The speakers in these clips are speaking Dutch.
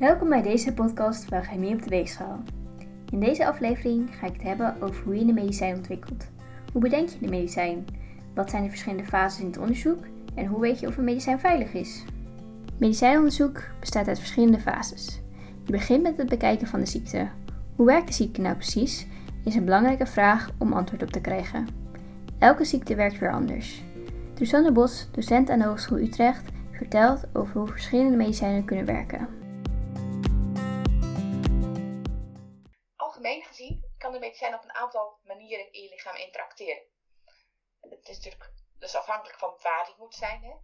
Welkom bij deze podcast van Chemie op de Weegschaal. In deze aflevering ga ik het hebben over hoe je een medicijn ontwikkelt. Hoe bedenk je een medicijn? Wat zijn de verschillende fases in het onderzoek? En hoe weet je of een medicijn veilig is? Medicijnonderzoek bestaat uit verschillende fases. Je begint met het bekijken van de ziekte. Hoe werkt de ziekte nou precies? Is een belangrijke vraag om antwoord op te krijgen. Elke ziekte werkt weer anders. Dusanne Bos, docent aan de Hogeschool Utrecht, vertelt over hoe verschillende medicijnen kunnen werken. Op een aantal manieren in je lichaam interacteren. Het is natuurlijk dus afhankelijk van waar die moet zijn. Hè?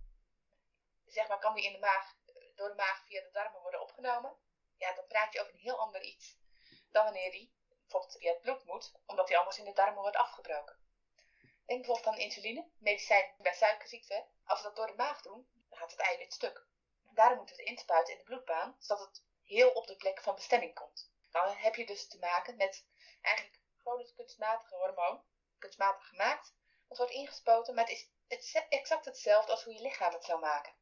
Zeg maar, kan die in de maag, door de maag via de darmen worden opgenomen? Ja, dan praat je over een heel ander iets dan wanneer die bijvoorbeeld via het bloed moet, omdat die anders in de darmen wordt afgebroken. Denk bijvoorbeeld aan insuline, medicijn bij suikerziekte. Als we dat door de maag doen, dan gaat het eiwit stuk. Daarom moeten we het inspuiten in de bloedbaan, zodat het heel op de plek van bestemming komt. Dan heb je dus te maken met eigenlijk gewoon het kunstmatige hormoon, kunstmatig gemaakt. Dat wordt ingespoten, maar het is exact hetzelfde als hoe je lichaam het zou maken.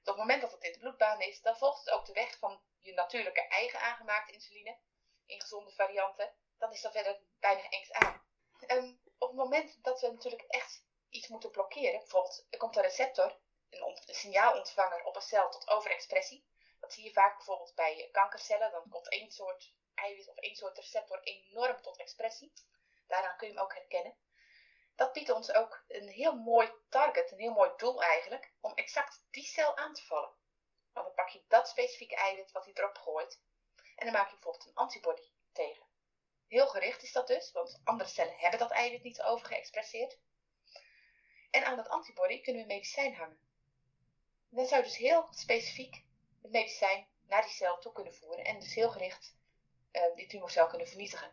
Op het moment dat het in de bloedbaan is, dan volgt het ook de weg van je natuurlijke eigen aangemaakte insuline, in gezonde varianten. Dan is dat verder weinig engs aan. Um, op het moment dat we natuurlijk echt iets moeten blokkeren, bijvoorbeeld er komt een receptor, een, een signaalontvanger op een cel tot overexpressie. Dat zie je vaak bijvoorbeeld bij kankercellen. Dan komt één soort eiwit of één soort receptor enorm tot expressie. Daaraan kun je hem ook herkennen. Dat biedt ons ook een heel mooi target, een heel mooi doel eigenlijk, om exact die cel aan te vallen. Want dan pak je dat specifieke eiwit wat hij erop gooit en dan maak je bijvoorbeeld een antibody tegen. Heel gericht is dat dus, want andere cellen hebben dat eiwit niet overgeëxpresseerd. En aan dat antibody kunnen we medicijn hangen. dan zou je dus heel specifiek het medicijn naar die cel toe kunnen voeren en dus heel gericht die tumorcel kunnen vernietigen.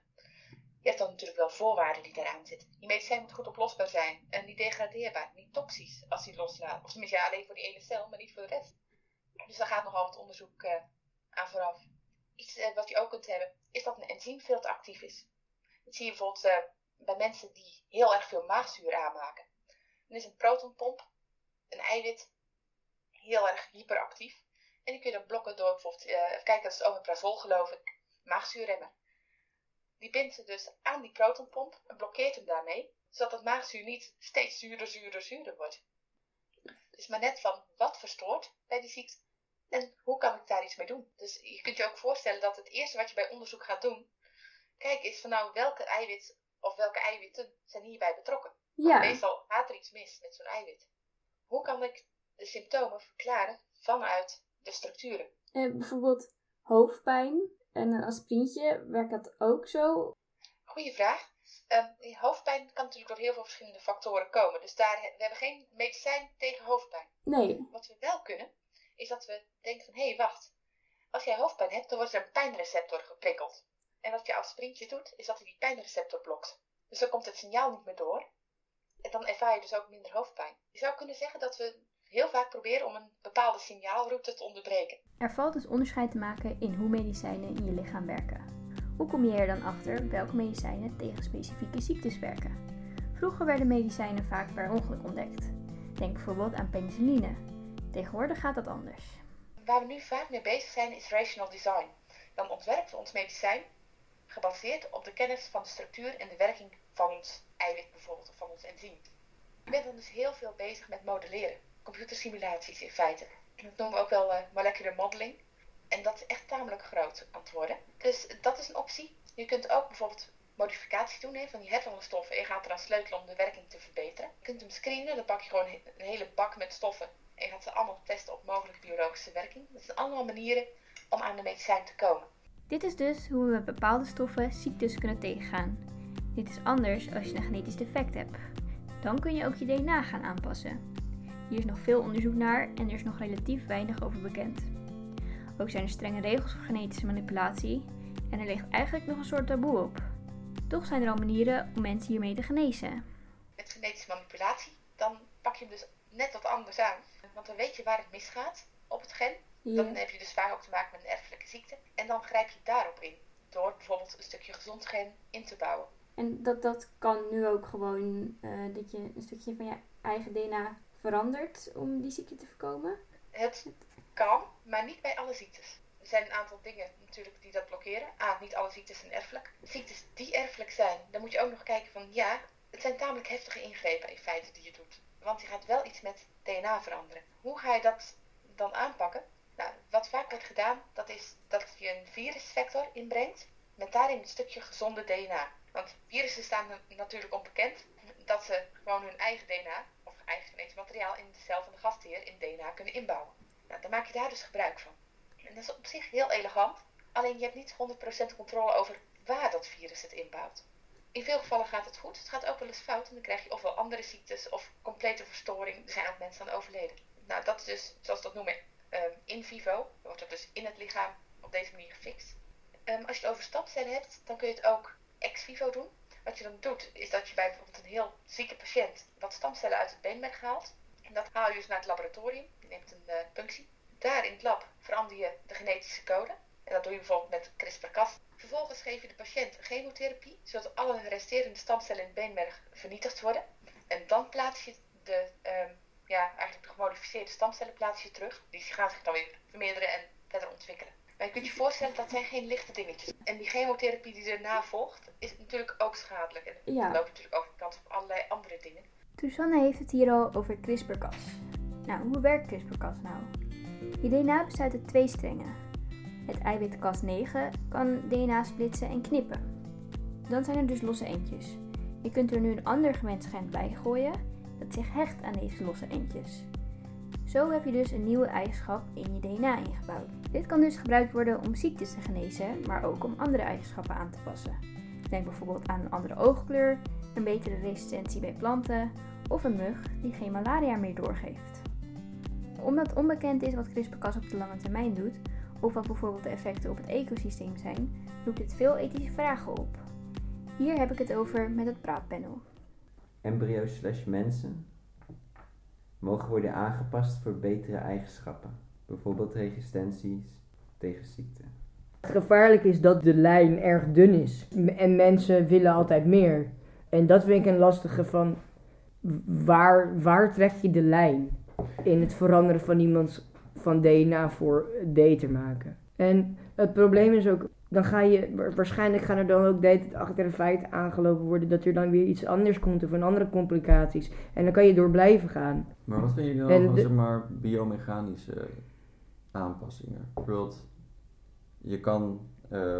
Je hebt dan natuurlijk wel voorwaarden die daaraan zitten. Die medicijn moet goed oplosbaar zijn en niet degradeerbaar, niet toxisch als die loslaat. Of tenminste alleen voor die ene cel, maar niet voor de rest. Dus daar gaat nogal wat onderzoek uh, aan vooraf. Iets uh, wat je ook kunt hebben, is dat een enzym veel te actief is. Dat zie je bijvoorbeeld bij mensen die heel erg veel maagzuur aanmaken. Dan is een protonpomp, een eiwit, heel erg hyperactief. En die kun je dan blokken door bijvoorbeeld, even kijken, dat is omeprazol geloof ik, maagzuurremmer. Die bindt dus aan die protonpomp en blokkeert hem daarmee, zodat het maagzuur niet steeds zuurder, zuurder, zuurder wordt. Het is maar net van wat verstoort bij die ziekte en hoe kan ik daar iets mee doen? Dus je kunt je ook voorstellen dat het eerste wat je bij onderzoek gaat doen, kijk is van nou welke eiwit of welke eiwitten zijn hierbij betrokken. Ja. Meestal gaat er iets mis met zo'n eiwit. Hoe kan ik de symptomen verklaren vanuit de structuren? Eh, bijvoorbeeld hoofdpijn en een aspirintje, werkt dat ook zo? Goeie vraag. Um, hoofdpijn kan natuurlijk door heel veel verschillende factoren komen. Dus daar, we hebben geen medicijn tegen hoofdpijn. Nee. Wat we wel kunnen, is dat we denken van, hé, hey, wacht. Als jij hoofdpijn hebt, dan wordt er een pijnreceptor geprikkeld. En wat je als sprintje doet, is dat hij die pijnreceptor blokt. Dus dan komt het signaal niet meer door. En dan ervaar je dus ook minder hoofdpijn. Je zou kunnen zeggen dat we heel vaak proberen om een bepaalde signaalroute te onderbreken. Er valt dus onderscheid te maken in hoe medicijnen in je lichaam werken. Hoe kom je er dan achter welke medicijnen tegen specifieke ziektes werken? Vroeger werden medicijnen vaak per ongeluk ontdekt. Denk bijvoorbeeld aan penicilline. Tegenwoordig gaat dat anders. Waar we nu vaak mee bezig zijn is rational design. Dan ontwerpen we ons medicijn gebaseerd op de kennis van de structuur en de werking van ons eiwit bijvoorbeeld of van ons enzym. Je bent dan dus heel veel bezig met modelleren, computersimulaties in feite. Dat noemen we ook wel uh, molecular modeling. En dat is echt tamelijk groot aan het worden. Dus dat is een optie. Je kunt ook bijvoorbeeld modificaties doen hè, van die stoffen en je gaat eraan sleutelen om de werking te verbeteren. Je kunt hem screenen, dan pak je gewoon een hele bak met stoffen en gaat ze allemaal testen op mogelijke biologische werking. Dat zijn allemaal manieren om aan de medicijn te komen. Dit is dus hoe we met bepaalde stoffen ziektes kunnen tegengaan. Dit is anders als je een genetisch defect hebt. Dan kun je ook je DNA gaan aanpassen. Hier is nog veel onderzoek naar en er is nog relatief weinig over bekend. Ook zijn er strenge regels voor genetische manipulatie en er ligt eigenlijk nog een soort taboe op. Toch zijn er al manieren om mensen hiermee te genezen. Met genetische manipulatie, dan pak je hem dus net wat anders aan. Want dan weet je waar het misgaat op het gen. Dan heb je dus vaak ook te maken met een erfelijke ziekte. En dan grijp je daarop in. Door bijvoorbeeld een stukje gezond gen in te bouwen. En dat, dat kan nu ook gewoon uh, dat je een stukje van je eigen DNA verandert om die ziekte te voorkomen? Het kan, maar niet bij alle ziektes. Er zijn een aantal dingen natuurlijk die dat blokkeren. A, niet alle ziektes zijn erfelijk. Ziektes die erfelijk zijn, dan moet je ook nog kijken van ja, het zijn tamelijk heftige ingrepen in feite die je doet. Want je gaat wel iets met DNA veranderen. Hoe ga je dat dan aanpakken? Nou, wat vaak wordt gedaan, dat is dat je een virusvector inbrengt met daarin een stukje gezonde DNA. Want virussen staan natuurlijk onbekend dat ze gewoon hun eigen DNA of eigen materiaal in de cel van de gastheer in DNA kunnen inbouwen. Nou, dan maak je daar dus gebruik van. En dat is op zich heel elegant, alleen je hebt niet 100% controle over waar dat virus het inbouwt. In veel gevallen gaat het goed, het gaat ook wel eens fout en dan krijg je ofwel andere ziektes of complete verstoring. Er zijn ook mensen aan overleden. Nou, dat is dus, zoals we dat noemen, um, in vivo. wordt het dus in het lichaam op deze manier gefixt. Um, als je het over stamcellen hebt, dan kun je het ook ex vivo doen. Wat je dan doet, is dat je bij bijvoorbeeld een heel zieke patiënt wat stamcellen uit het beenmerg haalt. En dat haal je dus naar het laboratorium. Je neemt een uh, punctie. Daar in het lab verander je de genetische code. En dat doe je bijvoorbeeld met CRISPR-Cas. Vervolgens geef je de patiënt chemotherapie, zodat alle resterende stamcellen in het beenmerg vernietigd worden. En dan plaats je de, um, ja, eigenlijk de gemodificeerde stamcellen plaats je terug. Die gaan zich dan weer vermeerderen en verder ontwikkelen. Maar je kunt je voorstellen, dat zijn geen lichte dingetjes. En die chemotherapie die erna volgt, is natuurlijk ook schadelijk. En ja. loopt natuurlijk ook kans op allerlei andere dingen. Susanne heeft het hier al over CRISPR-Cas. Nou, hoe werkt CRISPR-Cas nou? Je DNA bestaat uit twee strengen. Het eiwit Cas9 kan DNA splitsen en knippen. Dan zijn er dus losse eendjes. Je kunt er nu een ander gemeenschap bij gooien dat zich hecht aan deze losse eendjes. Zo heb je dus een nieuwe eigenschap in je DNA ingebouwd. Dit kan dus gebruikt worden om ziektes te genezen, maar ook om andere eigenschappen aan te passen. Denk bijvoorbeeld aan een andere oogkleur, een betere resistentie bij planten of een mug die geen malaria meer doorgeeft. Omdat onbekend is wat CRISPR-Cas op de lange termijn doet, of wat bijvoorbeeld de effecten op het ecosysteem zijn, roept dit veel ethische vragen op. Hier heb ik het over met het praatpanel. Embryo's slash mensen mogen worden aangepast voor betere eigenschappen, bijvoorbeeld resistenties tegen ziekte. Het gevaarlijk is dat de lijn erg dun is en mensen willen altijd meer. En dat vind ik een lastige van waar, waar trek je de lijn in het veranderen van iemands van DNA voor beter maken. En het probleem is ook, dan ga je, waarschijnlijk gaan er dan ook de achter de feiten aangelopen worden dat er dan weer iets anders komt of een andere complicaties. En dan kan je door blijven gaan. Maar wat vind je dan van, zeg maar, biomechanische aanpassingen? Bijvoorbeeld, je kan uh,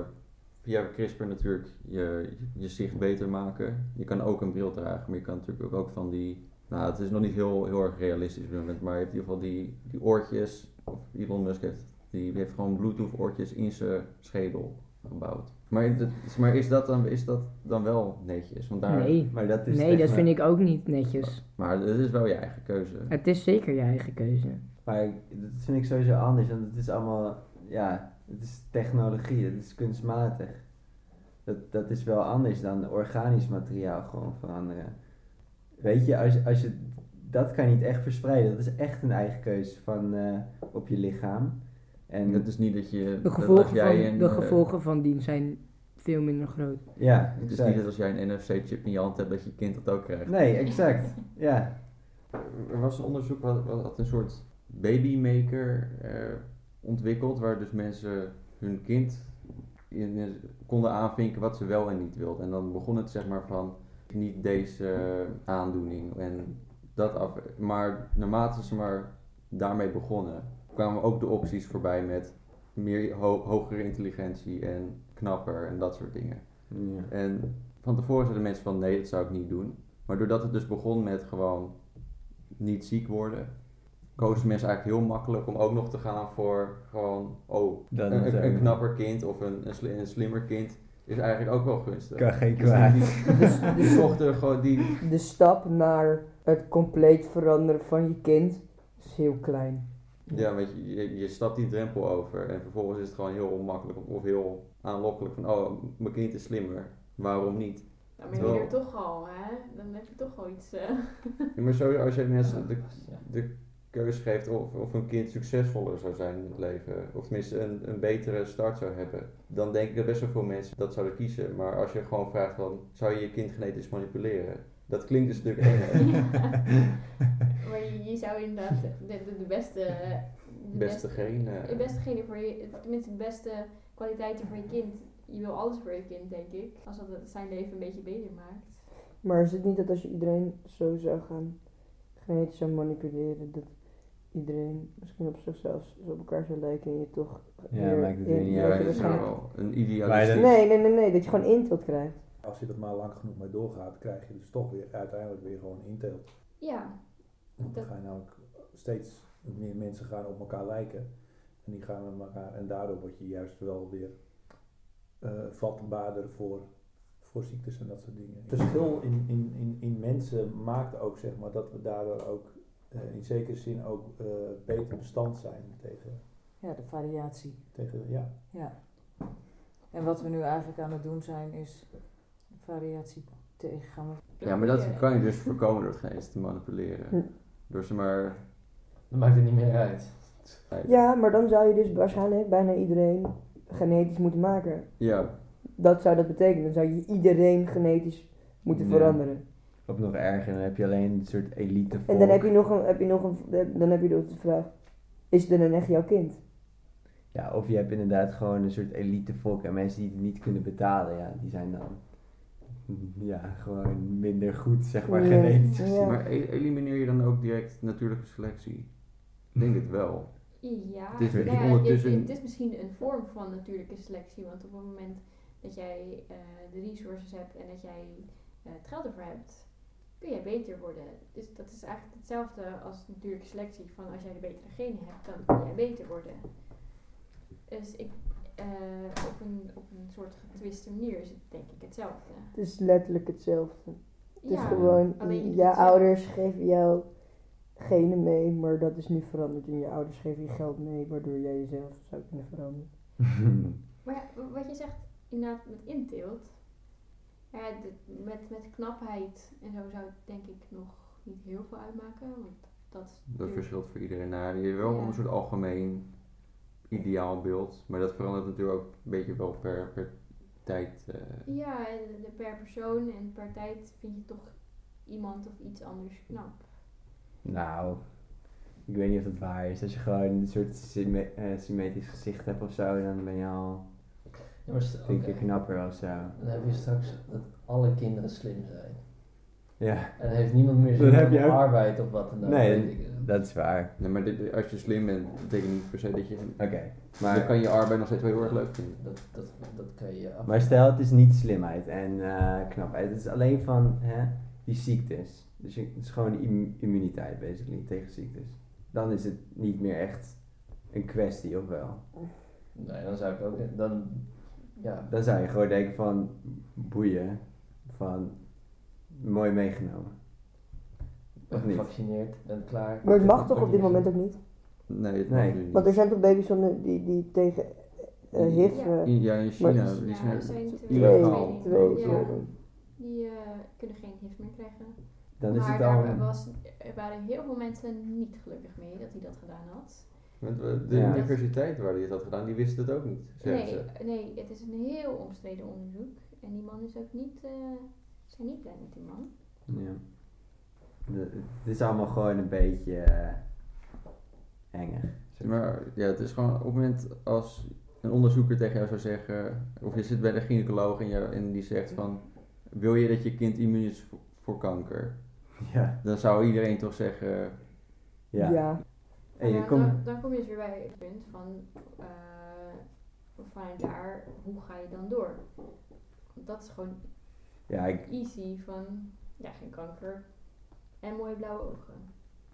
via CRISPR natuurlijk je, je zicht beter maken. Je kan ook een bril dragen, maar je kan natuurlijk ook van die nou, het is nog niet heel, heel erg realistisch op dit moment, maar je hebt in ieder geval die, die oortjes, of Elon Musk heeft, die heeft gewoon Bluetooth oortjes in zijn schedel gebouwd. Maar, maar is, dat dan, is dat dan wel netjes? Want daar, nee, maar dat, is nee dat vind ik ook niet netjes. Maar, het is wel je eigen keuze. Het is zeker je eigen keuze. Maar dat vind ik sowieso anders, want het is allemaal, ja, het is technologie, het is kunstmatig. Dat, dat is wel anders dan organisch materiaal gewoon veranderen. Weet je, als, als je, dat kan je niet echt verspreiden. Dat is echt een eigen keuze van, uh, op je lichaam. En het is niet dat je. De gevolgen, van, een, de eh, gevolgen van die zijn veel minder groot. Ja, Het is niet dat als jij een NFC-chip in je hand hebt, dat je kind dat ook krijgt. Nee, exact. ja. Er was een onderzoek wat, wat een soort babymaker uh, ontwikkeld, waar dus mensen hun kind in, konden aanvinken wat ze wel en niet wilden. En dan begon het zeg maar van niet deze aandoening en dat af. Maar naarmate ze maar daarmee begonnen, kwamen ook de opties voorbij met meer hogere intelligentie en knapper en dat soort dingen. Ja. En van tevoren zeiden mensen van nee, dat zou ik niet doen. Maar doordat het dus begon met gewoon niet ziek worden, kozen mensen eigenlijk heel makkelijk om ook nog te gaan voor gewoon, oh, een, een, knapper kind of een, een, slimmer kind is eigenlijk ook wel gunstig. Kan geen dus kwaad. Dus die, zochten gewoon die... De stap naar het compleet veranderen van je kind is heel klein. Ja, weet je, je, je stapt die drempel over en vervolgens is het gewoon heel onmakkelijk of heel aanlokkelijk van, oh, mijn kind is slimmer, waarom niet? Dan ben je er toch al, hè? Dan heb je toch al iets... Uh... Ja, maar zo, als je mensen de, de keuze geeft of, of een kind succesvoller zou zijn in het leven, of tenminste een, een betere start zou hebben, dan denk ik dat best wel veel mensen dat zouden kiezen. Maar als je gewoon vraagt van, zou je je kind genetisch manipuleren? Dat klinkt een stuk enger. maar je, zou inderdaad de, de, beste de Beste geen. eh, de beste genen voor je, tenminste de beste kwaliteiten voor je kind. Je wil alles voor je kind, denk ik. Als dat het zijn leven een beetje beter maakt. Maar is het niet dat als je iedereen zo zou gaan genetisch zou manipuleren, dat iedereen misschien op zichzelf zo op elkaar zou lijken en je toch Ja, niet ja, dat is nou wel een idealistisch. Nee, nee, nee, nee, dat je gewoon inteelt krijgt. Als je dat maar lang genoeg mee doorgaat, krijg je dus toch weer uiteindelijk weer gewoon inteelt. Ja, Want dan Dat- ga je namelijk steeds meer mensen gaan op elkaar lijken. En die gaan met elkaar. En daardoor word je juist wel weer eh vatbaarder voor, voor ziektes en dat soort dingen. Het verschil in, in, in, in mensen maakt ook zeg maar dat we daardoor ook eh, in zekere zin ook eh, beter bestand zijn tegen, Ja, de variatie. tegen ja. Ja. En wat we nu eigenlijk aan het doen zijn, is variatie tegengaan. Ja, maar dat kan je dus voorkomen door het genetisch te manipuleren. Hm. Door ze maar. Dan maakt het niet meer uit. Ja, maar dan zou je dus waarschijnlijk bijna iedereen genetisch moeten maken. Ja, Dat zou dat betekenen. Dan zou je iedereen genetisch moeten Ja. veranderen. Of nog erger, dan heb je alleen een soort elite En dan heb je nog een, heb je nog een, dan heb je nog de vraag, is het dan echt jouw kind? Ja, of je hebt inderdaad gewoon een soort elite volk en mensen die het niet kunnen betalen, ja, die zijn dan ja, gewoon minder goed, zeg maar, genetisch ja. gezien. maar elimineer je dan ook direct natuurlijke selectie? Ik denk het wel. Ja, Het is nou ja, ondertussen- het, het is misschien een vorm van natuurlijke selectie, want op het moment dat jij eh, de resources hebt en dat jij eh, het geld ervoor hebt, kun jij beter worden. Dus dat is eigenlijk hetzelfde als natuurlijke selectie, van als jij de betere genen hebt, dan kun jij beter worden. Dus ik, eh, op, een, op een soort getwiste manier is het denk ik hetzelfde. Het is letterlijk hetzelfde. Het is Ja, gewoon, alleen je je zelf- ouders geven jou genen mee, maar dat is nu veranderd. En je ouders geven je geld mee, waardoor jij jezelf zou kunnen veranderen. Maar ja, wat je zegt inderdaad met inteelt. Ja, de- met, met knapheid en zo zou het denk ik nog niet heel veel uitmaken. Want dat Dat verschilt voor iedereen naar. Je hebt wel Ja. een soort algemeen ideaalbeeld, maar dat verandert natuurlijk ook een beetje wel per, per tijd. eh. Ja, per persoon en per tijd vind je toch iemand of iets anders knap. Nou, ik weet niet of dat waar is. Als je gewoon een soort symme- eh, symmetrisch gezicht hebt of zo, dan ben je al Ja, tien keer oké. knapper of zo. Dan heb je straks dat alle kinderen slim zijn. Ja, En dan heeft niemand meer zin ook- arbeid of wat dan ook. Nee, dat is waar. Nee, maar dit, als je slim bent, betekent niet per se dat je. Oké, Maar dan kan je arbeid nog steeds wel heel erg leuk vinden. Dat, dat, dat kan je af. Maar stel, het is niet slimheid en eh, knapheid. Het is alleen van hè, die ziektes. Dus je, het is gewoon immu- immuniteit, basically, tegen ziektes. Dan is het niet meer echt een kwestie, of wel? Nee, dan zou ik ook. Dan, ja. Dan zou je gewoon denken van, boeien, van, mooi meegenomen. Of niet? Gevaccineerd, bent klaar. Maar het mag toch op dit moment ook niet? Nee, het Nee. niet. Want er zijn toch baby's zonder, die, die tegen eh HIV... Ja. eh, In- ja, in China. Maar- die Ja, zijn er zijn twee, illegaal. twee, twee, ja, die eh, kunnen geen HIV meer krijgen. Dan is maar het daar al... was, er waren heel veel mensen niet gelukkig mee dat hij dat gedaan had. Want we- de Ja. universiteit waar hij het had gedaan, die wisten het ook niet. Nee, ze. nee, het is een heel omstreden onderzoek. En die man is ook niet, eh zijn niet blij met die man. Ja. De- het is allemaal gewoon een beetje eh, enger. Maar ja, het is gewoon op het moment als een onderzoeker tegen jou zou zeggen, of je zit bij de gynaecoloog en, jou, en die zegt van, wil je dat je kind immuun is voor, voor kanker? Ja. Dan zou iedereen toch zeggen, Ja. ja. En je Maar komt... dan, dan kom je dus weer bij het punt van, eh vanuit daar, hoe ga je dan door? Dat is gewoon Ja, ik, easy van, ja, geen kanker en mooie blauwe ogen.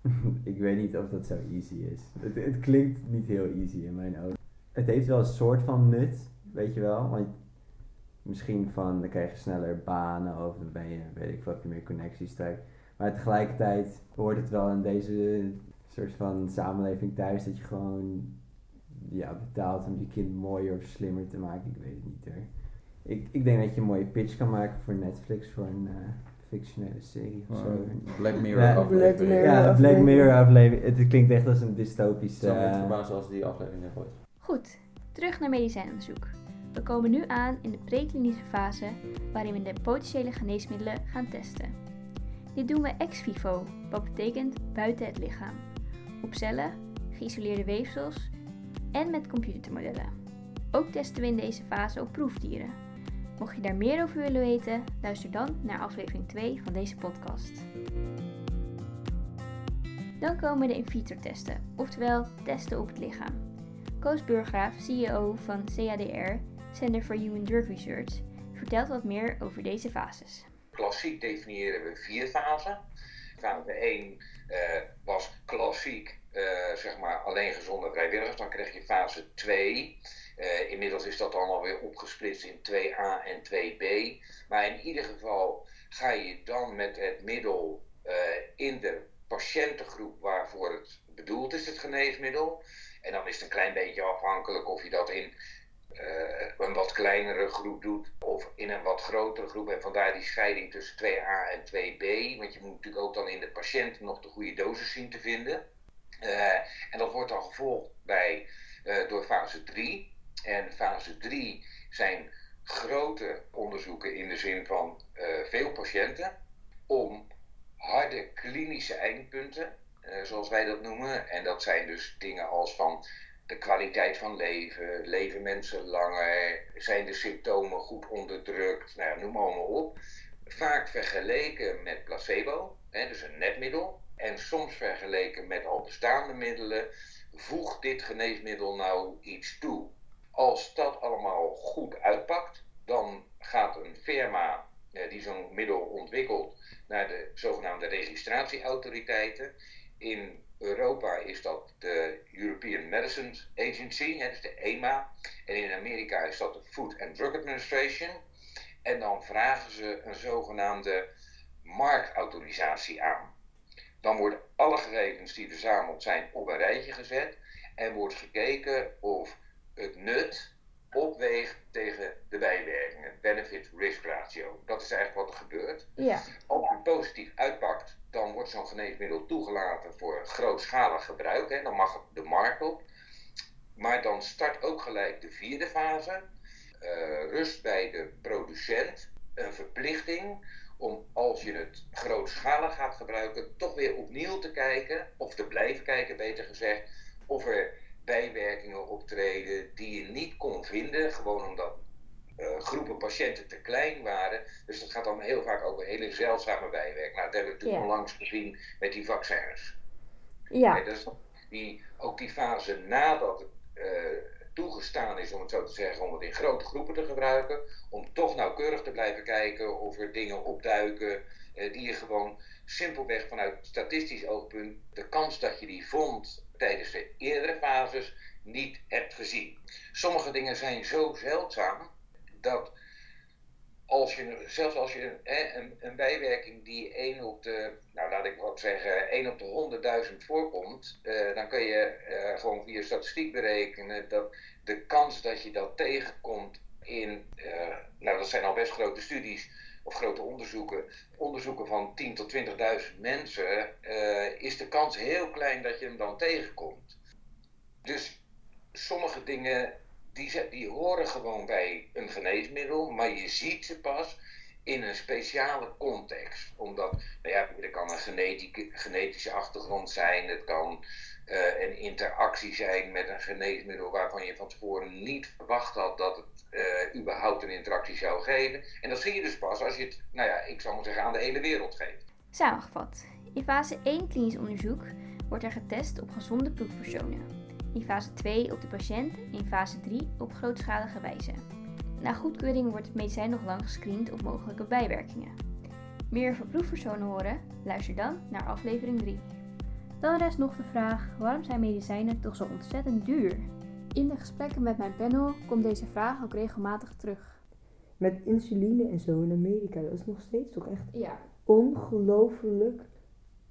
ik weet niet of dat zo easy is. Het, het klinkt niet heel easy in mijn ogen. Het heeft wel een soort van nut, weet je wel. Want misschien van, dan krijg je sneller banen of dan ben je, weet ik veel, heb je meer connecties straks. Maar tegelijkertijd hoort het wel in deze soort van samenleving thuis dat je gewoon ja, betaalt om je kind mooier of slimmer te maken. Ik weet het niet hoor. Ik, ik denk dat je een mooie pitch kan maken voor Netflix voor een eh, fictionele serie of zo. uh, Black Mirror Ja, aflevering. Black Mirror. Ja, Black aflevering. Mirror aflevering. Het klinkt echt als een dystopische... zou me niet eh, verbazen als die aflevering er wordt. Goed, terug naar medicijnonderzoek. We komen nu aan in de preklinische fase waarin we de potentiële geneesmiddelen gaan testen. Dit doen we ex vivo, wat betekent buiten het lichaam. Op cellen, geïsoleerde weefsels en met computermodellen. Ook testen we in deze fase op proefdieren. Mocht je daar meer over willen weten, luister dan naar aflevering 2 van deze podcast. Dan komen de in vitro testen, oftewel testen op het lichaam. Koos Burgraaf, CEO van CADR, Center for Human Drug Research, vertelt wat meer over deze fases. Klassiek definiëren we vier fasen. Fase 1 eh, was klassiek, eh, zeg maar, alleen gezonde vrijwilligers. Dan krijg je fase 2. Eh, inmiddels is dat dan alweer opgesplitst in 2A en 2B. Maar in ieder geval ga je dan met het middel eh, in de patiëntengroep waarvoor het bedoeld is, het geneesmiddel. En dan is het een klein beetje afhankelijk of je dat in eh, een wat kleinere groep doet of in een wat grotere groep. En vandaar die scheiding tussen 2A en 2B. Want je moet natuurlijk ook dan in de patiënt nog de goede dosis zien te vinden. Eh, en dat wordt dan gevolgd bij, eh, door fase 3. En fase 3 zijn grote onderzoeken in de zin van eh, veel patiënten om harde klinische eindpunten, eh, zoals wij dat noemen. En dat zijn dus dingen als van de kwaliteit van leven, leven mensen langer, zijn de symptomen goed onderdrukt, nou noem allemaal op. Vaak vergeleken met placebo, hè, dus een netmiddel. En soms vergeleken met al bestaande middelen. Voegt dit geneesmiddel nou iets toe? Als dat allemaal goed uitpakt, dan gaat een firma eh, die zo'n middel ontwikkelt naar de zogenaamde registratieautoriteiten. In Europa is dat de European Medicines Agency, hè, dus de EMA. En in Amerika is dat de Food and Drug Administration. En dan vragen ze een zogenaamde marktautorisatie aan. Dan worden alle gegevens die verzameld zijn op een rijtje gezet en wordt gekeken of het nut opweegt tegen de bijwerkingen. Benefit-risk ratio. Dat is eigenlijk wat er gebeurt. Ja. Als het positief uitpakt, dan wordt zo'n geneesmiddel toegelaten voor grootschalig gebruik. Hè. Dan mag het de markt op. Maar dan start ook gelijk de vierde fase. Eh, rust bij de producent een verplichting om als je het grootschalig gaat gebruiken, toch weer opnieuw te kijken, of te blijven kijken beter gezegd, of er bijwerkingen optreden die je niet kon vinden, gewoon omdat eh, groepen patiënten te klein waren. Dus dat gaat dan heel vaak over hele zeldzame bijwerkingen. Nou, dat hebben we natuurlijk Ja. onlangs gezien met die vaccins. Ja. Nee, dat is die, ook die fase nadat het eh, toegestaan is, om het zo te zeggen, om het in grote groepen te gebruiken, om toch nauwkeurig te blijven kijken of er dingen opduiken eh, die je gewoon simpelweg vanuit statistisch oogpunt de kans dat je die vond tijdens de eerdere fases niet hebt gezien. Sommige dingen zijn zo zeldzaam dat als je, zelfs als je een, een bijwerking die 1 op de, nou laat ik wat zeggen, 1 op de 100.000 voorkomt, eh, dan kun je eh, gewoon via statistiek berekenen dat de kans dat je dat tegenkomt in, eh, nou dat zijn al best grote studies of grote onderzoeken, onderzoeken van 10 tot 20.000 mensen, is de kans heel klein dat je hem dan tegenkomt. Dus sommige dingen die, die horen gewoon bij een geneesmiddel, maar je ziet ze pas in een speciale context. Omdat, nou ja, er kan een genetische achtergrond zijn, het kan eh, een interactie zijn met een geneesmiddel waarvan je van tevoren niet verwacht had dat het eh, überhaupt een interactie zou geven. En dat zie je dus pas als je het, nou ja, ik zou maar zeggen, aan de hele wereld geeft. Samengevat. In fase 1 klinisch onderzoek wordt er getest op gezonde proefpersonen. In fase 2 op de patiënt. In fase 3 op grootschalige wijze. Na goedkeuring wordt het medicijn nog lang gescreend op mogelijke bijwerkingen. Meer over proefpersonen horen? Luister dan naar aflevering 3. Dan rest nog de vraag: waarom zijn medicijnen toch zo ontzettend duur? In de gesprekken met mijn panel komt deze vraag ook regelmatig terug. Met insuline en zo in Amerika, dat is nog steeds toch echt Ja. ongelooflijk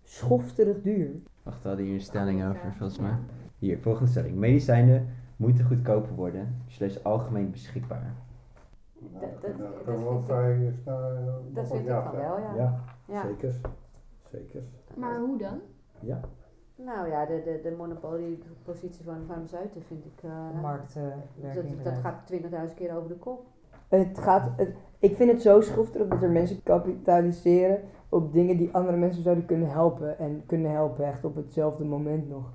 schofterig duur. Wacht, we hadden hier een stelling over, volgens mij. Hier, volgende stelling. Medicijnen moeten goedkoper worden, slash algemeen beschikbaar. Dat- dat- dat vind vrij eh, Dat nog vind ik ja, van wel, ja. Ja, Ja. zeker. Zeker. Maar hoe dan? Ja. Nou ja, de, de, de monopoliepositie van de farmaceuten vind ik... eh, Marktwerking. dat, dat gaat 20.000 keer over de kop. Het gaat, het, ik vind het zo schofterig dat er mensen kapitaliseren op dingen die andere mensen zouden kunnen helpen. En kunnen helpen echt op hetzelfde moment nog.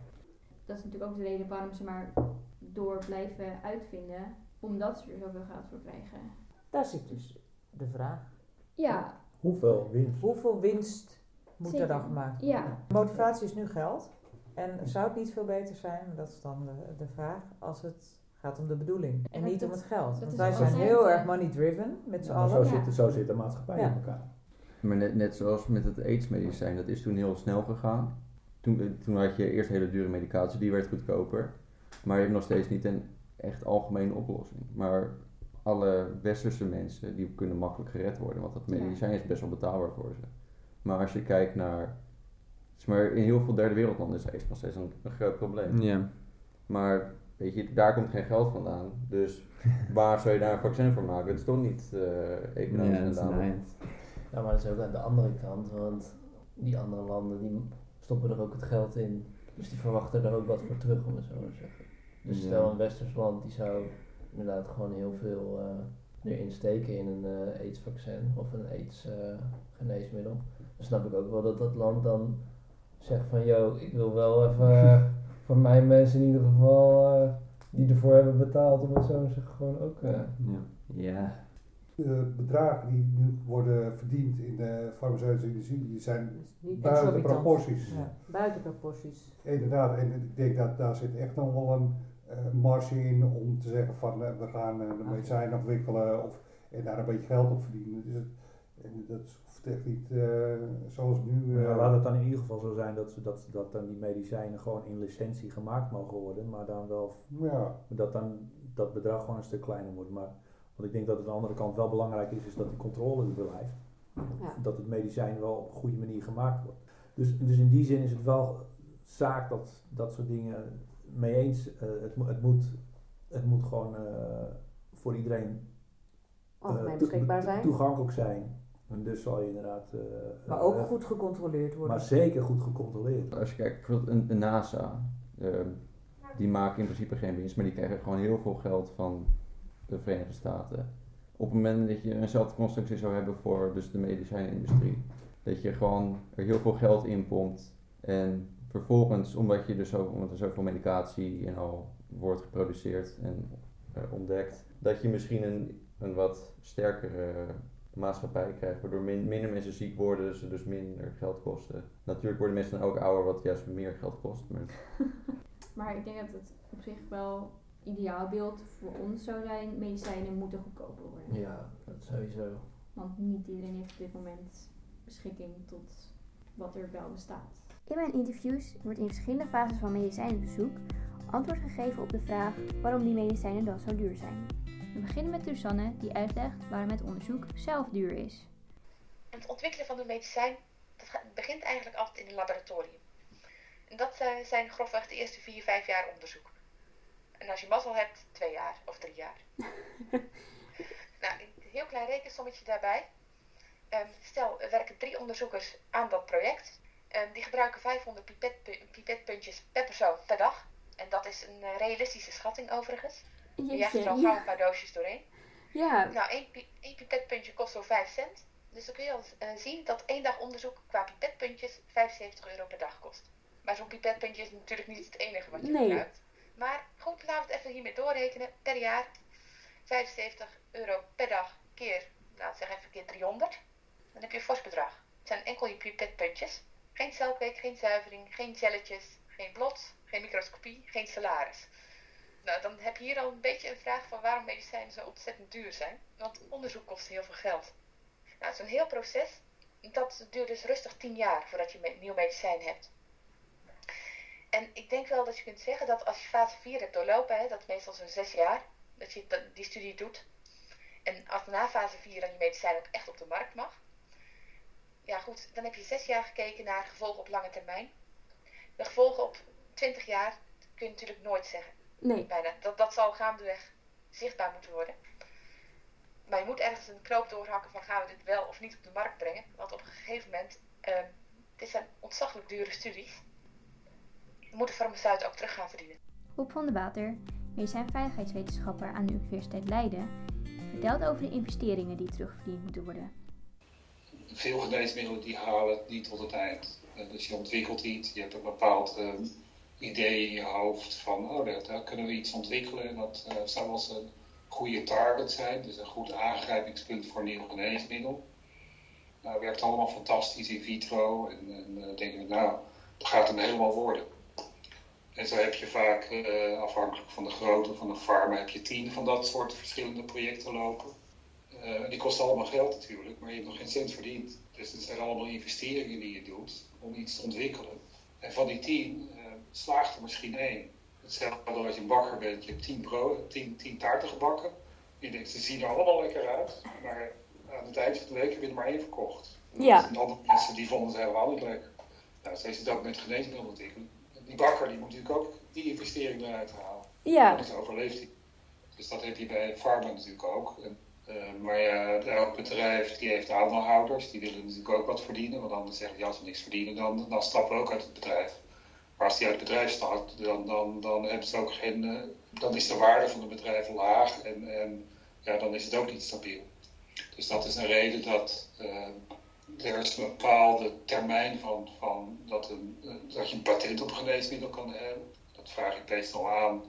Dat is natuurlijk ook de reden waarom ze maar door blijven uitvinden, omdat ze er zoveel geld voor krijgen. Daar zit dus de vraag. Ja, Hoeveel winst? Hoeveel winst moet er dan gemaakt Ja. worden? Motivatie is nu geld. En zou het niet veel beter zijn, dat is dan de, de vraag, als het gaat om de bedoeling en dat- niet om het geld. Want wij zijn heel eh, erg money driven met z'n Ja, maar zo, allen. Ja. zit, zo zit de maatschappij Ja. in elkaar. Maar net, net zoals met het aidsmedicijn, dat is toen heel snel gegaan. Toen, toen had je eerst hele dure medicatie, die werd goedkoper. Maar je hebt nog steeds niet een echt algemene oplossing. Maar alle westerse mensen, die kunnen makkelijk gered worden. Want dat medicijn is best wel betaalbaar voor ze. Maar als je kijkt naar... maar, in heel veel derde wereldlanden is aids nog steeds een, een groot probleem. Ja. Maar weet je, daar komt geen geld vandaan. Dus waar zou je daar een vaccin voor maken? Het is toch niet eh economisch Ja, dat is rendabel. Ja, maar dat is ook aan de andere kant, want die andere landen die stoppen er ook het geld in. Dus die verwachten er ook wat voor terug, om het zo maar te zeggen. Dus Ja. stel een westers land die zou inderdaad gewoon heel veel eh erin steken in een eh aidsvaccin of een aids eh, geneesmiddel. Dan snap ik ook wel dat dat land dan zegt van, yo, ik wil wel even voor mijn mensen in ieder geval die ervoor hebben betaald, om het zo te zeggen, gewoon ook... Ja. ja. De bedragen die nu worden verdiend in de farmaceutische industrie, die zijn Niet buiten proporties. Ja, buiten proporties. Inderdaad, en ik denk dat daar zit echt nog wel een eh, marge in om te zeggen van eh, we gaan eh, de medicijnen ontwikkelen of, en daar een beetje geld op verdienen. Dus het, en dat hoeft echt niet eh, zoals nu. eh, Ja, laat het dan in ieder geval zo zijn dat, ze, dat, dat dan die medicijnen gewoon in licentie gemaakt mogen worden, maar dan wel ja, dat dan dat bedrag gewoon een stuk kleiner wordt. Maar ik denk dat het aan de andere kant wel belangrijk is, is dat die controle er blijft. Ja. Dat het medicijn wel op een goede manier gemaakt wordt. Dus, dus in die zin is het wel zaak dat dat soort dingen mee eens. eh, het, het, moet, het moet gewoon eh, voor iedereen eh, beschikbaar zijn. toegankelijk zijn. En dus zal je inderdaad. eh, Maar ook goed gecontroleerd worden. Maar zeker goed gecontroleerd. Als je kijkt, bijvoorbeeld een, een NASA, die maken in principe geen winst, maar die krijgen gewoon heel veel geld van de Verenigde Staten. Op het moment dat je eenzelfde constructie zou hebben voor dus de medicijnindustrie, dat je gewoon er heel veel geld in pompt en vervolgens, omdat, je dus zo, omdat er zoveel medicatie en al wordt geproduceerd en eh, ontdekt, dat je misschien een, een wat sterkere maatschappij krijgt, waardoor min- minder mensen ziek worden, ze dus minder geld kosten. Natuurlijk worden mensen dan ook ouder, wat juist meer geld kost. Maar maar ik denk dat het op zich wel ideaal beeld voor ons zou zijn, medicijnen moeten goedkoper worden. ja, dat sowieso. Want niet iedereen heeft op dit moment beschikking tot wat er wel bestaat. In mijn interviews wordt in verschillende fases van medicijnonderzoek antwoord gegeven op de vraag waarom die medicijnen dan zo duur zijn. We beginnen met Susanne die uitlegt waarom het onderzoek zelf duur is. Het ontwikkelen van een medicijn dat begint eigenlijk altijd in een laboratorium. En dat eh, zijn grofweg de eerste vier, vijf jaar onderzoek. En als je mazzel hebt, twee jaar of drie jaar. nou, een heel klein rekensommetje daarbij. Ehm, stel, er werken drie onderzoekers aan dat project. Ehm, die gebruiken 500 pipetpu- pipetpuntjes per persoon per dag. En dat is een eh, realistische schatting overigens. Je jaagt er al gauw een paar doosjes doorheen. Ja, Nou, één pipetpuntje kost zo'n 5 cent. Dus dan kun je al eh, zien dat één dag onderzoek qua pipetpuntjes 75 euro per dag kost. Maar zo'n pipetpuntje is natuurlijk niet het enige wat je Nee. gebruikt. Maar goed, laten we het even hiermee doorrekenen. Per jaar 75 euro per dag keer, nou zeg even keer 300. Dan heb je een fors bedrag. Het zijn enkel je pipetpuntjes. Geen celkweek, geen zuivering, geen celletjes, geen blot, geen microscopie, geen salaris. Nou, dan heb je hier al een beetje een vraag van waarom medicijnen zo ontzettend duur zijn. Want onderzoek kost heel veel geld. Nou, zo'n heel proces, dat duurt dus rustig 10 jaar voordat je een nieuw medicijn hebt. En ik denk wel dat je kunt zeggen dat als je fase 4 hebt doorlopen, hè, dat is meestal zo'n 6 jaar, dat je die studie doet. En als na fase 4 dan je medicijn ook echt op de markt mag. Ja goed, dan heb je 6 jaar gekeken naar gevolgen op lange termijn. De gevolgen op 20 jaar kun je natuurlijk nooit zeggen nee. bijna. Dat, dat zal gaandeweg zichtbaar moeten worden. Maar je moet ergens een knoop doorhakken van gaan we dit wel of niet op de markt brengen. Want op een gegeven moment, uh, dit zijn ontzaglijk dure studies. Moet de farmaceut ook terug gaan verdienen. Rob van der Water, medicijnveiligheidswetenschapper aan de Universiteit Leiden, vertelt over de investeringen die terugverdiend moeten worden. Veel geneesmiddelen die halen het niet tot het eind. Eh, Dus je ontwikkelt iets, je hebt een bepaald eh, idee in je hoofd van, oh, daar, daar kunnen we iets ontwikkelen. En dat eh, zou wel eens een goede target zijn, dus een goed aangrijpingspunt voor een nieuw geneesmiddel. Nou, werkt allemaal fantastisch in vitro en, en dan denken we, nou, dat gaat hem helemaal worden. En zo heb je vaak, eh, afhankelijk van de grootte van de farma, heb je tien van dat soort verschillende projecten lopen. Eh, die kosten allemaal geld natuurlijk, maar je hebt nog geen cent verdiend. Dus het zijn allemaal investeringen die je doet om iets te ontwikkelen. En van die tien uh, slaagt er misschien één. Hetzelfde als je een bakker bent, je hebt tien, brood, tien, tien taarten gebakken. Je denkt, ze zien er allemaal lekker uit, maar aan het eind van de week heb je er maar één verkocht. Ja. En andere mensen die vonden het helemaal niet leuk. Nou, zo is het ook met geneesmiddelen ontwikkelen. Die bakker die moet natuurlijk ook die investering eruit halen. Ja. Anders overleeft hij. Dus dat heb je bij Pharma natuurlijk ook. En, eh, maar ja, elk bedrijf die heeft aandeelhouders, die willen natuurlijk ook wat verdienen. Want anders zeggen die als ze niks verdienen, dan, dan stappen we ook uit het bedrijf. Maar als die uit het bedrijf stapt, dan, dan, dan hebben ze ook geen. eh, dan is de waarde van het bedrijf laag en, en ja, dan is het ook niet stabiel. Dus dat is een reden dat eh, er is een bepaalde termijn van, van dat, een, eh, dat je een patent op een geneesmiddel kan hebben. Dat vraag ik meestal aan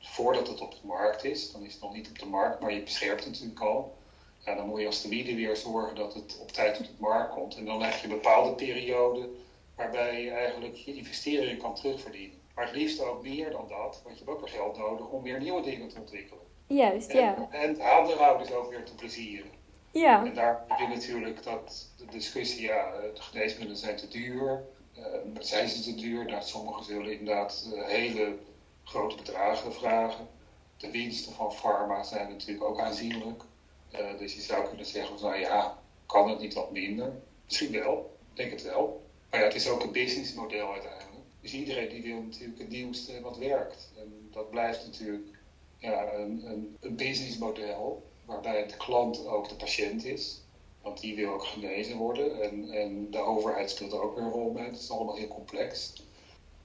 voordat het op de markt is. Dan is het nog niet op de markt, maar je beschermt het natuurlijk al. Ja, dan moet je als de weer zorgen dat het op tijd op de markt komt. En dan heb je een bepaalde periode waarbij je eigenlijk je investeringen kan terugverdienen. Maar het liefst ook meer dan dat, want je hebt ook weer geld nodig om weer nieuwe dingen te ontwikkelen. Juist, ja. En, en de aandeelhouders ook weer te plezieren. Ja. En daar heb je natuurlijk dat de discussie, ja, de geneesmiddelen zijn te duur. Eh, zijn ze te duur? Nou, sommigen zullen inderdaad eh, hele grote bedragen vragen. De winsten van pharma zijn natuurlijk ook aanzienlijk. Eh, dus je zou kunnen zeggen, van, nou ja, kan het niet wat minder? Misschien wel, denk het wel. Maar ja, het is ook een businessmodel uiteindelijk. Dus iedereen die wil natuurlijk het nieuwste wat werkt. En dat blijft natuurlijk ja, een, een, een businessmodel waarbij de klant ook de patiënt is. Want die wil ook genezen worden. En, en de overheid speelt er ook weer een rol bij. Het is allemaal heel complex.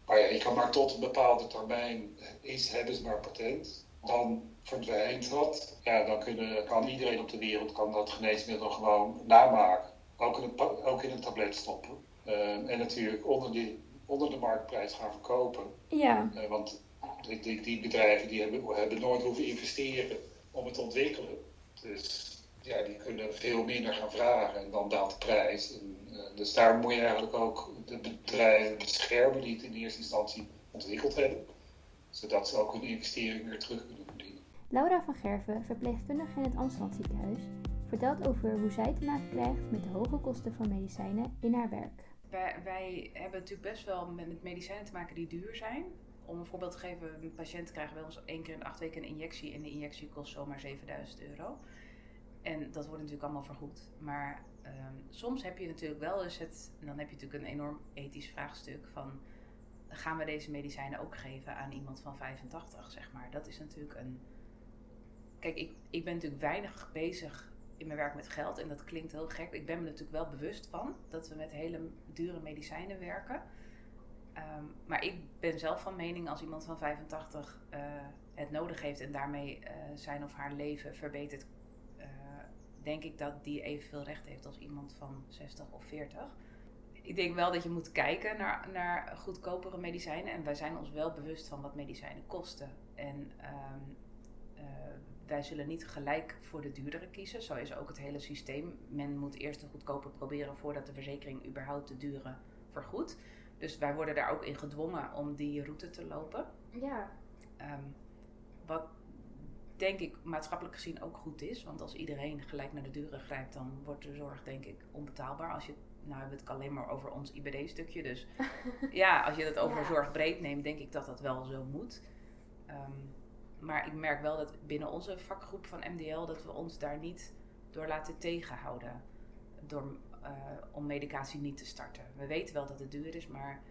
Maar ja, je kan maar tot een bepaalde termijn is, hebben ze maar patent. Dan verdwijnt dat. Ja, dan kunnen, kan iedereen op de wereld kan dat geneesmiddel gewoon namaken. Ook in een, ook in een tablet stoppen. Eh, en natuurlijk onder, die, onder de marktprijs gaan verkopen. Ja. Eh, want die, die, die bedrijven die hebben, hebben nooit hoeven investeren om het te ontwikkelen. Dus ja, die kunnen veel minder gaan vragen en dan daalt de prijs. En, eh, dus daar moet je eigenlijk ook de bedrijven beschermen die het in eerste instantie ontwikkeld hebben. Zodat ze ook hun investering weer terug kunnen verdienen. Laura van Gerven, verpleegkundige in het Amsterdam ziekenhuis, vertelt over hoe zij te maken krijgt met de hoge kosten van medicijnen in haar werk. Wij, wij hebben natuurlijk best wel met medicijnen te maken die duur zijn. Om een voorbeeld te geven, een patiënt krijgt bij ons één keer in acht weken een injectie en de injectie kost zomaar 7000 euro. En dat wordt natuurlijk allemaal vergoed. Maar ehm, soms heb je natuurlijk wel eens het, en dan heb je natuurlijk een enorm ethisch vraagstuk van, gaan we deze medicijnen ook geven aan iemand van 85, zeg maar. Dat is natuurlijk een, kijk, ik, ik ben natuurlijk weinig bezig in mijn werk met geld en dat klinkt heel gek. Ik ben me natuurlijk wel bewust van dat we met hele dure medicijnen werken. Ehm, maar ik ben zelf van mening als iemand van 85 eh, het nodig heeft en daarmee eh, zijn of haar leven verbetert, eh, denk ik dat die evenveel recht heeft als iemand van 60 of 40. Ik denk wel dat je moet kijken naar, naar goedkopere medicijnen. En wij zijn ons wel bewust van wat medicijnen kosten. En ehm, eh, wij zullen niet gelijk voor de duurdere kiezen. Zo is ook het hele systeem. Men moet eerst de goedkope proberen voordat de verzekering überhaupt de dure vergoedt. Dus wij worden daar ook in gedwongen om die route te lopen. Ja. Ehm, wat denk ik maatschappelijk gezien ook goed is. Want als iedereen gelijk naar de dure grijpt, dan wordt de zorg denk ik onbetaalbaar. Als je, nou hebben we het alleen maar over ons IBD-stukje. Dus ja, als je het over Ja. zorg breed neemt, denk ik dat dat wel zo moet. Ehm, maar ik merk wel dat binnen onze vakgroep van MDL dat we ons daar niet door laten tegenhouden. Door, eh, om medicatie niet te starten. We weten wel dat het duur is, maar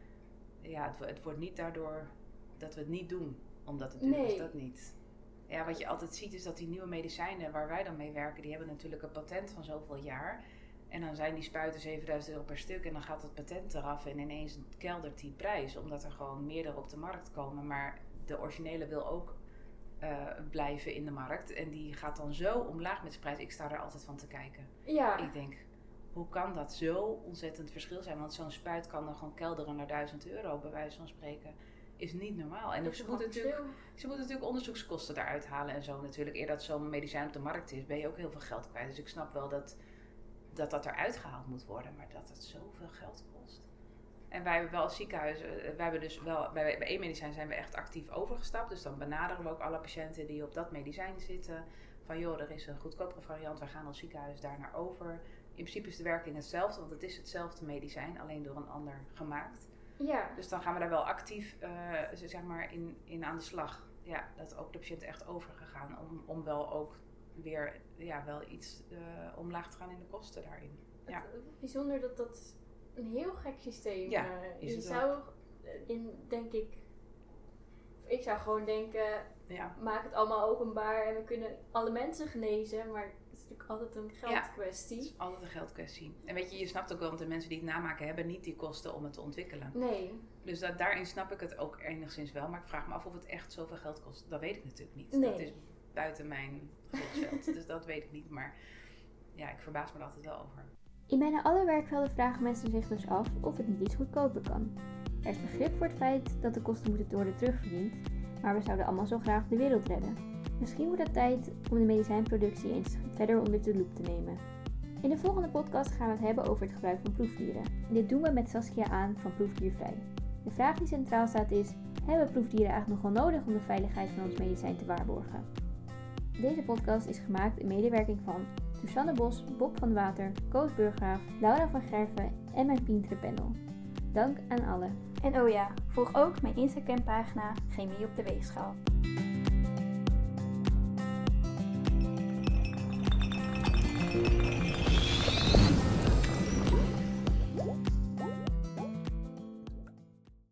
ja, het, het wordt niet daardoor dat we het niet doen omdat het duur is. Nee. Dat niet. Ja, wat je altijd ziet is dat die nieuwe medicijnen waar wij dan mee werken, die hebben natuurlijk een patent van zoveel jaar. En dan zijn die spuiten 7000 euro per stuk en dan gaat het patent eraf en ineens keldert die prijs. Omdat er gewoon meerdere op de markt komen. Maar de originele wil ook eh, blijven in de markt. En die gaat dan zo omlaag met zijn prijs. Ik sta er altijd van te kijken. Ja. Ik denk, hoe kan dat zo ontzettend verschil zijn? Want zo'n spuit kan dan gewoon kelderen naar 1000 euro, bij wijze van spreken. is niet normaal. En ze moeten, natuurlijk, ze moeten natuurlijk onderzoekskosten daaruit halen en zo natuurlijk. Eer dat zo'n medicijn op de markt is, ben je ook heel veel geld kwijt. Dus ik snap wel dat dat, dat eruit gehaald moet worden, maar dat het zoveel geld kost. En wij hebben wel als ziekenhuis, eh, wij hebben dus wel, bij, bij één medicijn zijn we echt actief overgestapt. Dus dan benaderen we ook alle patiënten die op dat medicijn zitten. Van joh, er is een goedkopere variant, wij gaan als ziekenhuis daar naar over. In principe is de werking hetzelfde, want het is hetzelfde medicijn, alleen door een ander gemaakt. Ja. Dus dan gaan we daar wel actief eh, zeg maar in, in aan de slag. Ja, dat ook de patiënt echt overgegaan om, om wel ook weer ja, wel iets eh, omlaag te gaan in de kosten daarin. Ja. Bijzonder dat dat een heel gek systeem Ja, eh, is je het zou in, denk ik, ik zou gewoon denken, Ja. maak het allemaal openbaar en we kunnen alle mensen genezen, maar het altijd een geldkwestie. Het is altijd een geldkwestie. En weet je, je snapt ook wel, want de mensen die het namaken hebben niet die kosten om het te ontwikkelen. Nee. Dus dat, daarin snap ik het ook enigszins wel. Maar ik vraag me af of het echt zoveel geld kost. Dat weet ik natuurlijk niet. Nee. Dat is buiten mijn gezichtsveld. dus dat weet ik niet. Maar ja, ik verbaas me er altijd wel over. In bijna alle werkvelden vragen mensen zich dus af of het niet iets goedkoper kan. Er is begrip voor het feit dat de kosten moeten worden terugverdiend, maar we zouden allemaal zo graag de wereld redden. Misschien wordt het tijd om de medicijnproductie eens verder onder de loep te nemen. In de volgende podcast gaan we het hebben over het gebruik van proefdieren. Dit doen we met Saskia aan van Proefdiervrij. De vraag die centraal staat is: hebben proefdieren eigenlijk nog wel nodig om de veiligheid van ons medicijn te waarborgen? Deze podcast is gemaakt in medewerking van Susanne Bos, Bob van Water, Koos Burgraaf, Laura van Gerven en mijn Pientere panel. Dank aan allen. En oh ja, volg ook mijn Instagram pagina Chemie op de Weegschaal.